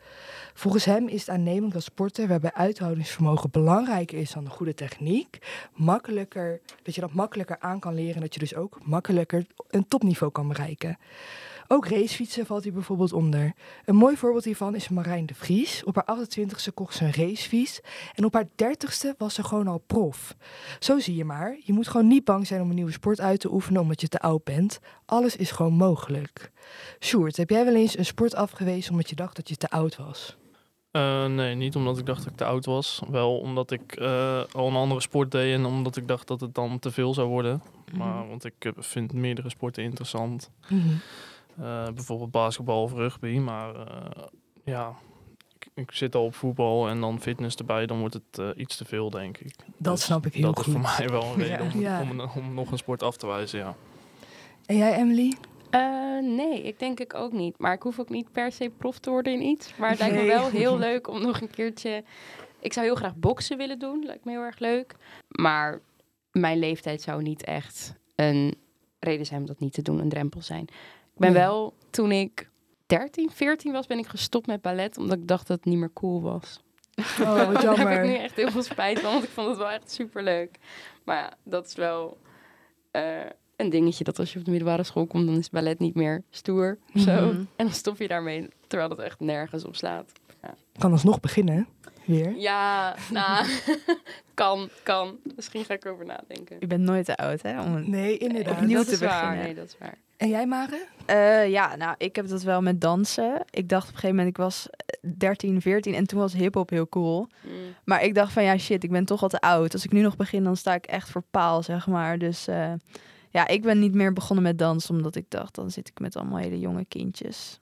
Speaker 3: Volgens hem is het aannemelijk dat sporten waarbij uithoudingsvermogen belangrijker is dan de goede techniek, makkelijker, dat je dat makkelijker aan kan leren en dat je dus ook makkelijker een topniveau kan bereiken. Ook racefietsen valt hier bijvoorbeeld onder. Een mooi voorbeeld hiervan is Marijn de Vries. Op haar 28ste kocht ze een racefiets en op haar 30ste was ze gewoon al prof. Zo zie je maar, je moet gewoon niet bang zijn om een nieuwe sport uit te oefenen omdat je te oud bent. Alles is gewoon mogelijk. Sjoerd, heb jij wel eens een sport afgewezen omdat je dacht dat je te oud was?
Speaker 4: Eh, nee, niet omdat ik dacht dat ik te oud was. Wel omdat ik eh, al een andere sport deed en omdat ik dacht dat het dan te veel zou worden. Maar want ik eh, vind meerdere sporten interessant.
Speaker 3: Mhm.
Speaker 4: Bijvoorbeeld basketbal of rugby. Maar ja, ik, ik zit al op voetbal en dan fitness erbij. Dan wordt het iets te veel, denk ik.
Speaker 3: Dat
Speaker 4: Dus
Speaker 3: snap ik heel
Speaker 4: dat
Speaker 3: goed.
Speaker 4: is voor mij wel een reden om,
Speaker 3: Ja.
Speaker 4: om, om nog een sport af te wijzen, ja.
Speaker 3: En jij, Emily?
Speaker 5: Eh, nee, ik denk ik ook niet. Maar ik hoef ook niet per se prof te worden in iets. Maar het lijkt me wel heel leuk om nog een keertje... Ik zou heel graag boksen willen doen. Lijkt me heel erg leuk. Maar mijn leeftijd zou niet echt een reden zijn om dat niet te doen. Een drempel zijn. Ik ben
Speaker 3: Nee.
Speaker 5: wel, toen ik 13, 14 was, ben ik gestopt met ballet. Omdat ik dacht dat het niet meer cool was.
Speaker 3: Oh, wat
Speaker 5: Daar heb ik nu echt heel veel spijt van. Want ik vond het wel echt super leuk. Maar ja, dat is wel... eh, een dingetje dat als je op de middelbare school komt, dan is ballet niet meer stoer. Zo.
Speaker 2: Mhm.
Speaker 5: En dan stop je daarmee, terwijl dat echt nergens op slaat.
Speaker 3: Kan alsnog beginnen, weer.
Speaker 5: Ja, nou, kan, kan. Misschien ga ik erover nadenken.
Speaker 2: Je bent nooit te oud, hè? Om
Speaker 3: Nee, inderdaad.
Speaker 2: Opnieuw
Speaker 5: dat
Speaker 2: te
Speaker 5: is waar.
Speaker 2: beginnen.
Speaker 5: Nee, dat is waar.
Speaker 3: En jij, Mare?
Speaker 2: Eh, ja, nou, ik heb dat wel met dansen. Ik dacht op een gegeven moment, ik was eh, 13, 14 en toen was hip-hop heel cool.
Speaker 5: Mm.
Speaker 2: Maar ik dacht van, ja, shit, ik ben toch al te oud. Als ik nu nog begin, dan sta ik echt voor paal, zeg maar. Dus eh, ja, ik ben niet meer begonnen met dansen, omdat ik dacht, dan zit ik met allemaal hele jonge kindjes.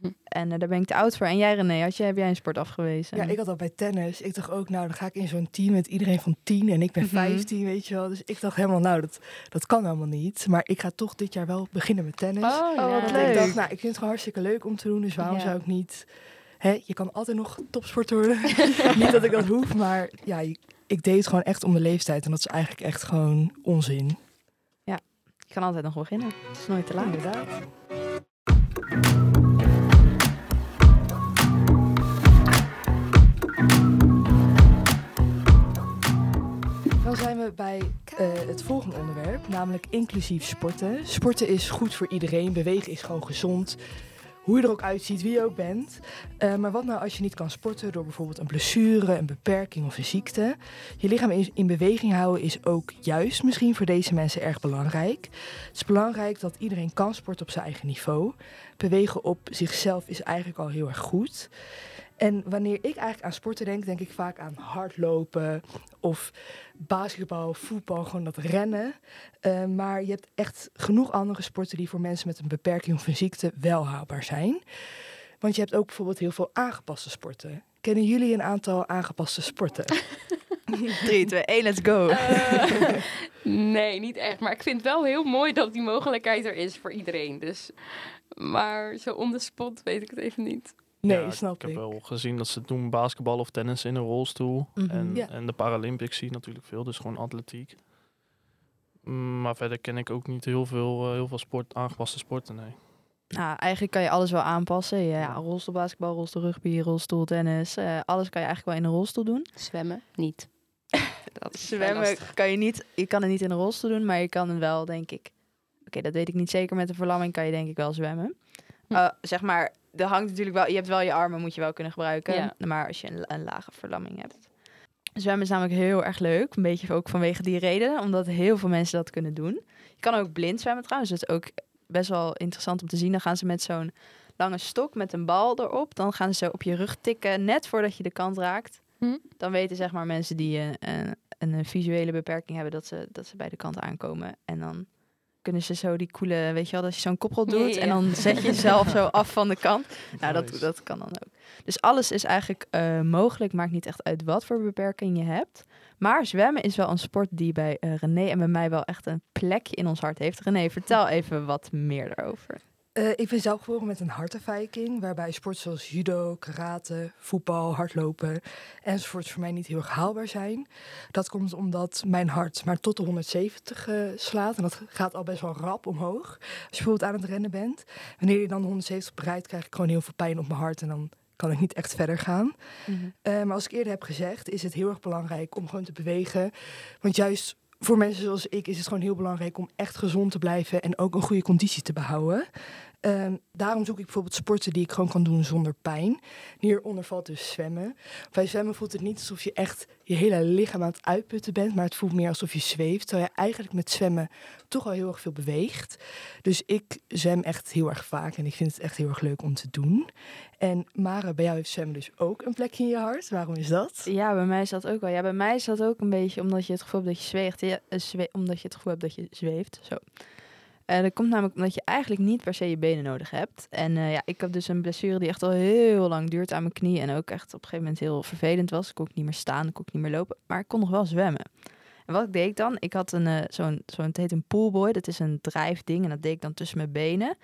Speaker 5: Hm.
Speaker 2: En eh, daar ben ik te oud voor. En jij, René, had jij, heb jij een sport afgewezen?
Speaker 3: Ja, ik had dat bij tennis. Ik dacht ook, nou, dan ga ik in zo'n team met iedereen van 10 en ik ben
Speaker 2: Mhm.
Speaker 3: 15, weet je wel. Dus ik dacht helemaal, nou, dat, dat kan helemaal niet. Maar ik ga toch dit jaar wel beginnen met tennis.
Speaker 5: Oh,
Speaker 2: wat
Speaker 3: ik
Speaker 2: leuk.
Speaker 3: dacht, nou, ik vind het gewoon hartstikke leuk om te doen, dus waarom
Speaker 5: Ja.
Speaker 3: zou ik niet... Hè, je kan altijd nog topsporter worden. niet dat ik dat hoef, maar ja, je- ik deed het gewoon echt om de leeftijd. En dat is eigenlijk echt gewoon onzin.
Speaker 2: Kan altijd nog beginnen. Het is nooit te laat.
Speaker 3: Inderdaad. Dan zijn we bij eh, het volgende onderwerp, namelijk inclusief sporten. Sporten is goed voor iedereen, bewegen is gewoon gezond. Hoe je er ook uitziet, wie je ook bent. Eh, maar wat nou als je niet kan sporten door bijvoorbeeld een blessure, een beperking of een ziekte? Je lichaam in, in beweging houden is ook juist misschien voor deze mensen erg belangrijk. Het is belangrijk dat iedereen kan sporten op zijn eigen niveau. Bewegen op zichzelf is eigenlijk al heel erg goed. En wanneer ik eigenlijk aan sporten denk, denk ik vaak aan hardlopen of basketbal, voetbal, gewoon dat rennen. Eh, maar je hebt echt genoeg andere sporten die voor mensen met een beperking of een ziekte wel haalbaar zijn. Want je hebt ook bijvoorbeeld heel veel aangepaste sporten. Kennen jullie een aantal aangepaste sporten?
Speaker 2: 3, 2, 1, let's go.
Speaker 5: Eh, nee, niet echt. Maar ik vind het wel heel mooi dat die mogelijkheid er is voor iedereen. Dus, maar zo on the spot weet ik het even niet.
Speaker 3: Nee,
Speaker 4: Ja,
Speaker 3: snap
Speaker 4: ik. heb
Speaker 3: ik.
Speaker 4: wel gezien dat ze doen basketbal of tennis in een rolstoel.
Speaker 2: Mhm.
Speaker 4: en,
Speaker 3: Ja.
Speaker 4: en de Paralympics zie je natuurlijk veel, dus gewoon atletiek. Mm, Maar verder ken ik ook niet heel veel, eh, heel veel sport, aangepaste sporten, nee.
Speaker 2: Nou, eigenlijk kan je alles wel aanpassen. Ja, ja rolstoel rugby, rolstoel tennis. eh, alles kan je eigenlijk wel in een rolstoel doen.
Speaker 5: Zwemmen niet. dat
Speaker 2: Zwemmen kan je niet, je kan het niet in een rolstoel doen, maar je kan het wel, denk ik. Oké, dat weet ik niet zeker. Met een verlamming kan je denk ik wel zwemmen.
Speaker 5: Hm.
Speaker 2: Eh, zeg maar, er hangt natuurlijk wel, je hebt wel je armen, moet je wel kunnen gebruiken.
Speaker 5: Ja.
Speaker 2: Maar als je een, een lage verlamming hebt. Zwemmen is namelijk heel erg leuk. Een beetje ook vanwege die reden. Omdat heel veel mensen dat kunnen doen. Je kan ook blind zwemmen trouwens. Dat is ook best wel interessant om te zien. Dan gaan ze met zo'n lange stok met een bal erop. Dan gaan ze op je rug tikken. Net voordat je de kant raakt.
Speaker 5: Hm.
Speaker 2: Dan weten zeg maar mensen die eh, een, een visuele beperking hebben... Dat ze, dat ze bij de kant aankomen. En dan kunnen ze zo die coole... Weet je wel, dat je zo'n koprol doet.
Speaker 5: ja,
Speaker 2: En dan zet je jezelf zo af van de kant. Nou, dat, dat kan dan ook. Dus alles is eigenlijk eh, mogelijk. Maakt niet echt uit wat voor beperking je hebt. Maar zwemmen is wel een sport die bij eh, René en bij mij wel echt een plekje in ons hart heeft. René, vertel even wat meer daarover.
Speaker 3: Eh, ik ben zelf geboren met een hartafwijking, waarbij sporten zoals judo, karate, voetbal, hardlopen enzovoorts voor mij niet heel erg haalbaar zijn. Dat komt omdat mijn hart maar tot de 170 eh, slaat en dat gaat al best wel rap omhoog. Als je bijvoorbeeld aan het rennen bent, wanneer je dan de 170 bereikt, krijg ik gewoon heel veel pijn op mijn hart en dan kan ik niet echt verder gaan. Eh, maar als ik eerder heb gezegd, is het heel erg belangrijk om gewoon te bewegen. Want juist voor mensen zoals ik is het gewoon heel belangrijk om echt gezond te blijven en ook een goede conditie te behouden. Ehm, daarom zoek ik bijvoorbeeld sporten die ik gewoon kan doen zonder pijn. Hieronder valt dus zwemmen. Bij zwemmen voelt het niet alsof je echt je hele lichaam aan het uitputten bent, maar het voelt meer alsof je zweeft. Terwijl je eigenlijk met zwemmen toch al heel erg veel beweegt. Dus ik zwem echt heel erg vaak en ik vind het echt heel erg leuk om te doen. En Mara, bij jou heeft zwemmen dus ook een plekje in je hart. Waarom is dat?
Speaker 2: Ja, bij mij is dat ook wel. Ja, bij mij is dat ook een beetje omdat je het gevoel hebt dat je zweeft. Eh, omdat je het gevoel hebt dat je zweeft. Zo. Eh, dat komt namelijk omdat je eigenlijk niet per se je benen nodig hebt. En eh, ja, ik heb dus een blessure die echt al heel lang duurt aan mijn knie. En ook echt op een gegeven moment heel vervelend was. Ik kon ook niet meer staan, ik kon ook niet meer lopen. Maar ik kon nog wel zwemmen. En wat deed ik dan? Ik had een, eh, zo'n, zo'n, het heet een poolboy. Dat is een drijfding. En dat deed ik dan tussen mijn benen.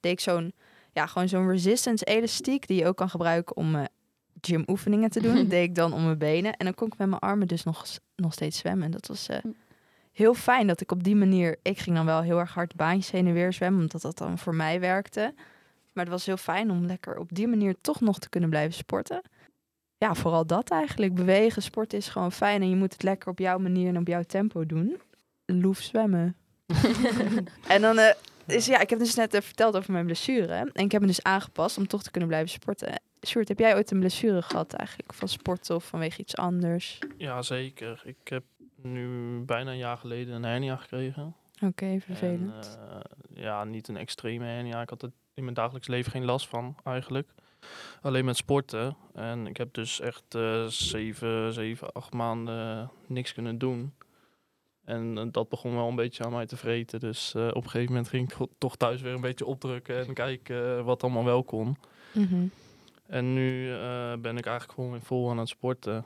Speaker 2: Deed ik zo'n, ja, gewoon zo'n resistance elastiek. Die je ook kan gebruiken om gymoefeningen te doen. Dat deed ik dan om mijn benen. En dan kon ik met mijn armen dus nog, nog steeds zwemmen. En dat was eh, heel fijn dat ik op die manier... Ik ging dan wel heel erg hard baantjes heen en weer zwemmen. Omdat dat dan voor mij werkte. Maar het was heel fijn om lekker op die manier toch nog te kunnen blijven sporten. Ja, vooral dat eigenlijk. Bewegen, sporten is gewoon fijn. En je moet het lekker op jouw manier en op jouw tempo doen. Loef zwemmen. en dan eh, is ja, ik heb dus net eh, verteld over mijn blessure. En ik heb me dus aangepast om toch te kunnen blijven sporten. Sjoerd, heb jij ooit een blessure gehad eigenlijk? Van sporten of vanwege iets anders?
Speaker 4: Ja, zeker. Ik heb nu bijna een jaar geleden een hernia gekregen.
Speaker 2: Oké, vervelend.
Speaker 4: En, eh, ja, niet een extreme hernia. Ik had er in mijn dagelijks leven geen last van, eigenlijk. Alleen met sporten. En ik heb dus echt eh, zeven, zeven, acht maanden niks kunnen doen. En eh, dat begon wel een beetje aan mij te vreten. Dus eh, op een gegeven moment ging ik toch thuis weer een beetje opdrukken en kijken eh, wat allemaal wel kon.
Speaker 2: Mhm.
Speaker 4: En nu eh, ben ik eigenlijk gewoon weer vol aan het sporten.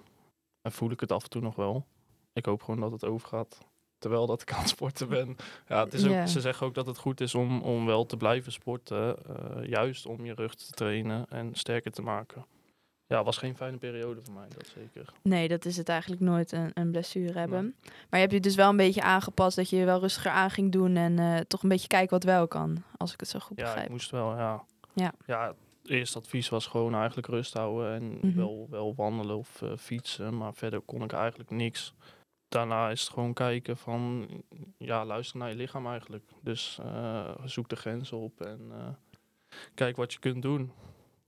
Speaker 4: En voel ik het af en toe nog wel. Ik hoop gewoon dat het overgaat. Terwijl dat ik aan het sporten ben. Ja, het is ook,
Speaker 2: Ja.
Speaker 4: Ze zeggen ook dat het goed is om, om wel te blijven sporten. eh, juist om je rug te trainen en sterker te maken. Ja, was geen fijne periode voor mij, dat zeker.
Speaker 2: Nee, dat is het eigenlijk nooit, een, een blessure hebben. Maar je hebt je dus wel een beetje aangepast dat je je wel rustiger aan ging doen en eh, toch een beetje kijken wat wel kan, als ik het zo goed
Speaker 4: Ja, ik
Speaker 2: begrijp.
Speaker 4: moest wel, ja.
Speaker 2: Ja.
Speaker 4: Ja, het eerste advies was gewoon eigenlijk rust houden en
Speaker 2: Mhm.
Speaker 4: wel, wel wandelen of eh, fietsen. Maar verder kon ik eigenlijk niks. Daarna is het gewoon kijken van, ja, luister naar je lichaam eigenlijk. Dus eh, zoek de grenzen op en eh, kijk wat je kunt doen.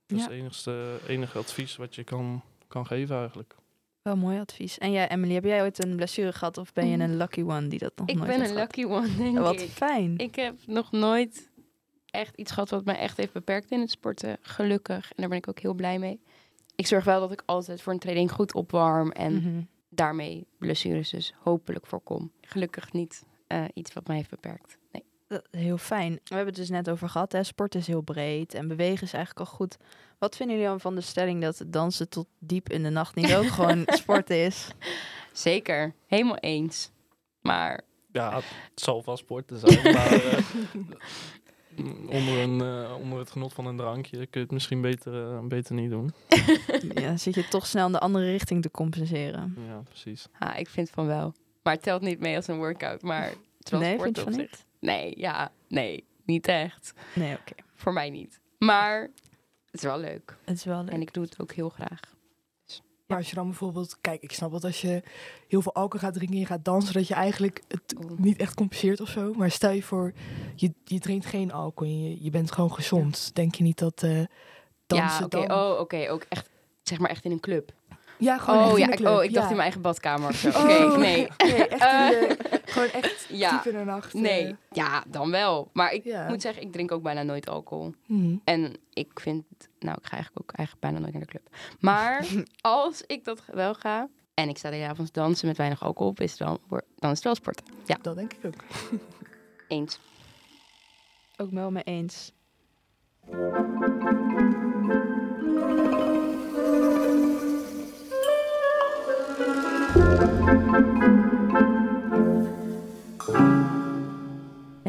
Speaker 4: Dat is het enigste, enige advies wat je kan, kan geven eigenlijk.
Speaker 2: Wel mooi advies. En jij, Emily, heb jij ooit een blessure gehad of ben je een lucky one die dat nog
Speaker 5: Ik
Speaker 2: nooit
Speaker 5: ben
Speaker 2: heeft
Speaker 5: een
Speaker 2: gehad?
Speaker 5: lucky one, denk
Speaker 2: Wat
Speaker 5: ik.
Speaker 2: fijn.
Speaker 5: Ik heb nog nooit echt iets gehad wat mij echt heeft beperkt in het sporten. Gelukkig. En daar ben ik ook heel blij mee. Ik zorg wel dat ik altijd voor een training goed opwarm. En
Speaker 2: Mhm.
Speaker 5: Daarmee blessures dus hopelijk voorkom. Gelukkig niet eh, iets wat mij heeft beperkt. Nee.
Speaker 2: Heel fijn. We hebben het dus net over gehad. Hè? Sport is heel breed en bewegen is eigenlijk al goed. Wat vinden jullie dan van de stelling dat dansen tot diep in de nacht niet ook gewoon sport is?
Speaker 5: Zeker. Helemaal eens. Maar
Speaker 4: Ja, het zal wel sporten zijn, maar eh, onder, een, eh, onder het genot van een drankje kun je het misschien beter, eh, beter niet doen.
Speaker 2: ja, dan zit je toch snel in de andere richting te compenseren.
Speaker 4: Ja, precies.
Speaker 5: ha, ik vind van wel. Maar het telt niet mee als een workout. Maar het
Speaker 2: Nee, vind je
Speaker 5: op
Speaker 2: van
Speaker 5: zich.
Speaker 2: niet?
Speaker 5: Nee, ja. Nee, niet echt.
Speaker 2: Nee, oké.
Speaker 5: Voor mij niet. Maar het is wel leuk.
Speaker 2: Het is wel leuk.
Speaker 5: En ik doe het ook heel graag.
Speaker 3: Maar als je dan bijvoorbeeld, kijk, ik snap dat als je heel veel alcohol gaat drinken en je gaat dansen, dat je eigenlijk het niet echt compenseert of zo. Maar stel je voor, je, je drinkt geen alcohol en je, je bent gewoon gezond. Denk je niet dat eh dansen
Speaker 5: ja, oké.
Speaker 3: dan...
Speaker 5: Oh, oké. Ook echt, zeg maar echt in een club.
Speaker 3: Ja, gewoon
Speaker 5: Oh ja, ik, oh, ik dacht
Speaker 3: ja.
Speaker 5: in mijn eigen badkamer of zo. Oké,
Speaker 3: Oh,
Speaker 5: nee.
Speaker 3: nee, echt in de, gewoon echt
Speaker 5: Ja.
Speaker 3: diep in de nacht.
Speaker 5: Nee, ja, dan wel. Maar ik
Speaker 3: Ja.
Speaker 5: moet zeggen, ik drink ook bijna nooit alcohol.
Speaker 3: Mhm.
Speaker 5: En ik vind, nou, ik ga eigenlijk ook eigenlijk bijna nooit naar de club. Maar als ik dat wel ga en ik sta de hele avond te dansen met weinig alcohol op, is het wel, dan is het wel sporten. Ja,
Speaker 3: Dat denk ik ook.
Speaker 5: eens.
Speaker 2: Ook wel mee eens.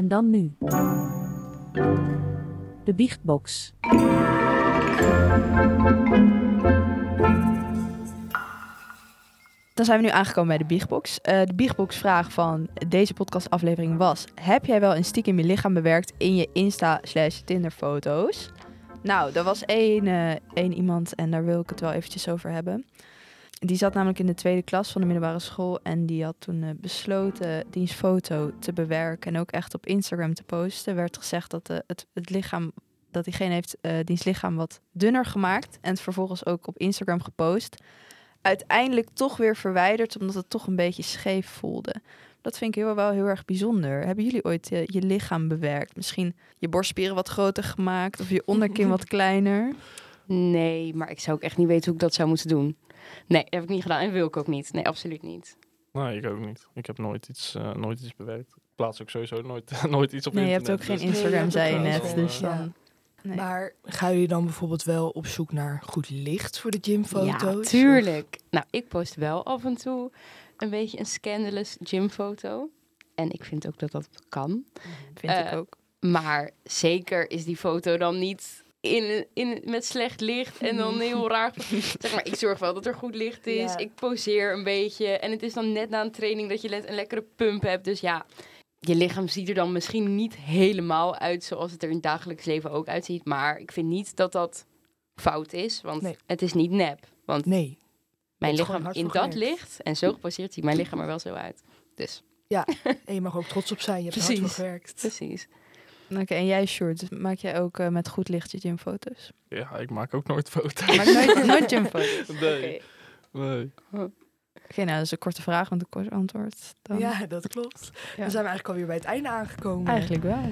Speaker 7: En dan nu. De Biechtbox.
Speaker 2: Dan zijn we nu aangekomen bij de Biechtbox. Eh, de Biechtbox-vraag van deze podcastaflevering was... Heb jij wel een stiekem je lichaam bewerkt in je Insta slash Tinder foto's? Nou, er was één, eh, één iemand en daar wil ik het wel eventjes over hebben. Die zat namelijk in de tweede klas van de middelbare school... en die had toen eh, besloten diens foto te bewerken... en ook echt op Instagram te posten. werd gezegd dat eh, het, het lichaam... dat diegene heeft eh diens lichaam wat dunner gemaakt... en het vervolgens ook op Instagram gepost uiteindelijk toch weer verwijderd, omdat het toch een beetje scheef voelde. Dat vind ik heel, wel heel erg bijzonder. Hebben jullie ooit je lichaam bewerkt? Misschien je borstspieren wat groter gemaakt of je onderkin wat kleiner?
Speaker 5: Nee, maar ik zou ook echt niet weten hoe ik dat zou moeten doen. Nee, dat heb ik niet gedaan en wil ik ook niet. Nee, absoluut niet.
Speaker 4: Nee, ik ook niet. Ik heb nooit iets, eh, nooit iets bewerkt. Ik plaats ook sowieso nooit, nooit iets op
Speaker 2: Nee, je hebt
Speaker 4: internet.
Speaker 2: ook geen
Speaker 4: dus-
Speaker 3: Nee,
Speaker 2: Instagram, zei je net. Dus
Speaker 3: ja.
Speaker 2: dan... Nee.
Speaker 3: Maar gaan jullie dan bijvoorbeeld wel op zoek naar goed licht voor de gymfoto's?
Speaker 5: Ja, tuurlijk. Nou, ik post wel af en toe een beetje een scandalous gymfoto. En ik vind ook dat dat kan.
Speaker 2: vind ik
Speaker 5: eh,
Speaker 2: ook.
Speaker 5: Maar zeker is die foto dan niet in, in, met slecht licht en dan heel raar. Zeg maar, ik zorg wel dat er goed licht is.
Speaker 3: Ja.
Speaker 5: Ik poseer een beetje. En het is dan net na een training dat je net een lekkere pump hebt. Dus ja, je lichaam ziet er dan misschien niet helemaal uit zoals het er in het dagelijks leven ook uitziet. Maar ik vind niet dat dat fout is, want
Speaker 3: Nee.
Speaker 5: het is niet nep. Want
Speaker 3: Nee.
Speaker 5: mijn lichaam in dat licht en zo geposeerd ziet mijn lichaam er wel zo uit. Dus
Speaker 3: En je mag ook trots op zijn. Je hebt er hard voor
Speaker 5: Precies.
Speaker 3: gewerkt.
Speaker 5: precies.
Speaker 2: Oké, en jij, Sjoerd, maak jij ook eh, met goed licht je gymfoto's?
Speaker 4: Ja, ik maak ook nooit foto's.
Speaker 2: Maak nooit, nooit gymfoto's?
Speaker 4: Nee. Nee.
Speaker 2: Oké, nou, dat is een korte vraag, want een kort antwoord. Dan.
Speaker 3: Ja, dat klopt.
Speaker 2: Ja.
Speaker 3: Dan zijn we eigenlijk alweer bij het einde aangekomen.
Speaker 2: Eigenlijk wel.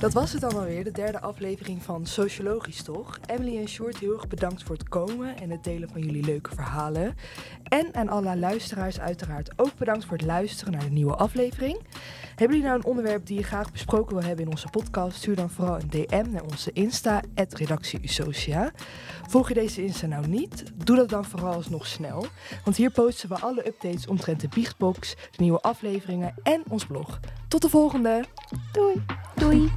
Speaker 3: Dat was het dan alweer, de derde aflevering van Sociologisch Toch. Emily en Short, heel erg bedankt voor het komen en het delen van jullie leuke verhalen. En aan alle luisteraars uiteraard ook bedankt voor het luisteren naar de nieuwe aflevering. Hebben jullie nou een onderwerp die je graag besproken wil hebben in onze podcast? Stuur dan vooral een DM naar onze Insta, redactieusocia. Volg je deze Insta nou niet? Doe dat dan vooral alsnog snel. Want hier posten we alle updates omtrent de Biechtbox, de nieuwe afleveringen en ons blog. Tot de volgende! Doei!
Speaker 5: Doei!